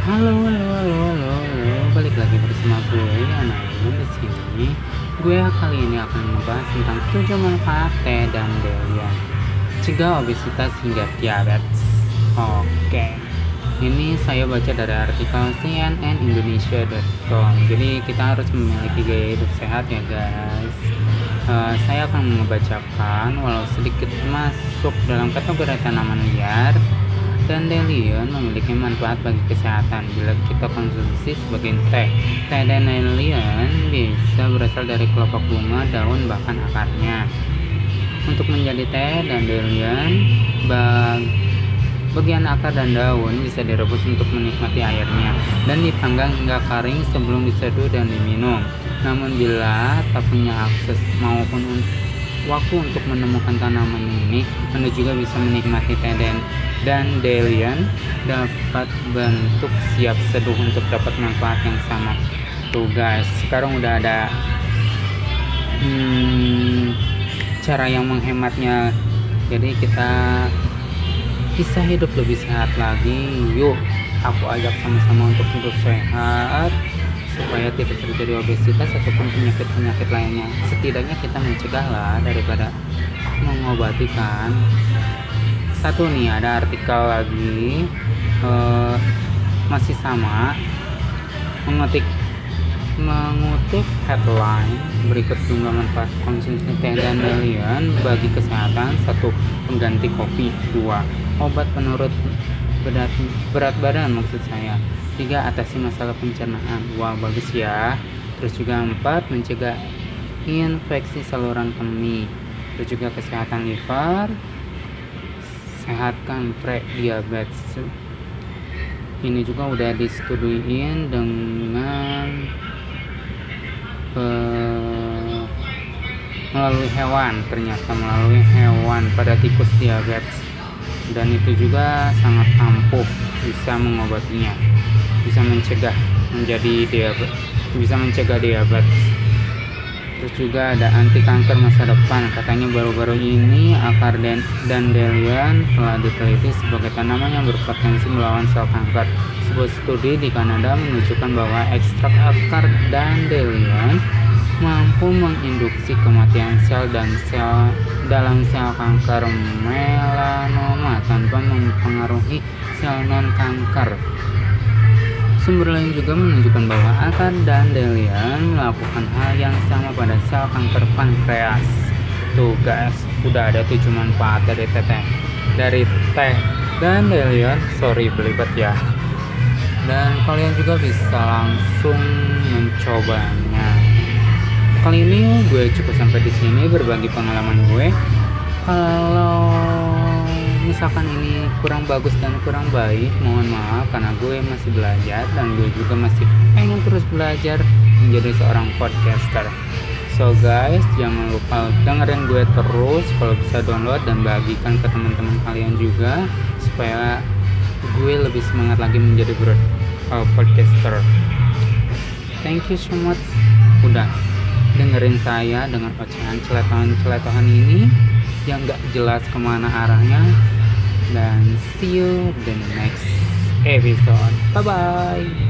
Halo, halo, halo, halo. Balik lagi bersama gue, Anailun di sini. Gue kali ini akan membahas tentang tujuh manfaat teh dan durian. Cegah obesitas hingga diabetes. Oke. Ini saya baca dari artikel cnnindonesia.com. Jadi kita harus memiliki gaya hidup sehat ya guys. Uh, saya akan membacakan walau sedikit masuk dalam kategori tanaman liar Dandelion memiliki manfaat bagi kesehatan bila kita konsumsi sebagai teh. Teh dandelion bisa berasal dari kelopak bunga, daun, bahkan akarnya. Untuk menjadi teh dandelion, bag bagian akar dan daun bisa direbus untuk menikmati airnya dan dipanggang hingga kering sebelum diseduh dan diminum. Namun bila tak punya akses maupun waktu untuk menemukan tanaman ini, Anda juga bisa menikmati teh dan Delian dapat bentuk siap seduh untuk dapat manfaat yang sama. Tuh guys, sekarang udah ada hmm, cara yang menghematnya. Jadi kita bisa hidup lebih sehat lagi. Yuk, aku ajak sama-sama untuk hidup sehat tidak terjadi obesitas ataupun penyakit-penyakit lainnya. Setidaknya kita mencegah lah daripada mengobati kan satu nih ada artikel lagi uh, masih sama mengetik mengutip headline berikut jumlah manfaat konsumsi teh dan dandelion bagi kesehatan. Satu pengganti kopi dua obat penurut berat berat badan maksud saya tiga atasi masalah pencernaan. Wah bagus ya. Terus juga empat mencegah infeksi saluran kemih. Terus juga kesehatan liver. Sehatkan pre-diabetes ini juga udah disetujuin dengan uh, melalui hewan. Ternyata melalui hewan pada tikus diabetes. Dan itu juga sangat ampuh bisa mengobatinya bisa mencegah menjadi diabetes bisa mencegah diabetes. Terus juga ada anti kanker masa depan katanya baru-baru ini akar dan dandelion telah diteliti sebagai tanaman yang berpotensi melawan sel kanker. Sebuah studi di Kanada menunjukkan bahwa ekstrak akar dandelion mampu menginduksi kematian sel dan sel dalam sel kanker melanoma tanpa mempengaruhi sel non kanker Sumber lain juga menunjukkan bahwa akar dandelion melakukan hal yang sama pada sel kanker pankreas. Tuh guys, udah ada tujuh manfaat dari teh dari teh dandelion. Sorry belibet ya. Dan kalian juga bisa langsung mencobanya. Kali ini gue cukup sampai di sini berbagi pengalaman gue. Kalau misalkan ini kurang bagus dan kurang baik mohon maaf karena gue masih belajar dan gue juga masih pengen terus belajar menjadi seorang podcaster. So guys jangan lupa dengerin gue terus kalau bisa download dan bagikan ke teman-teman kalian juga supaya gue lebih semangat lagi menjadi uh, podcaster. Thank you so much udah dengerin saya dengan ocehan celetohan-celetohan ini. Yang gak jelas ke mana arahnya. Dan see you the next episode. Bye bye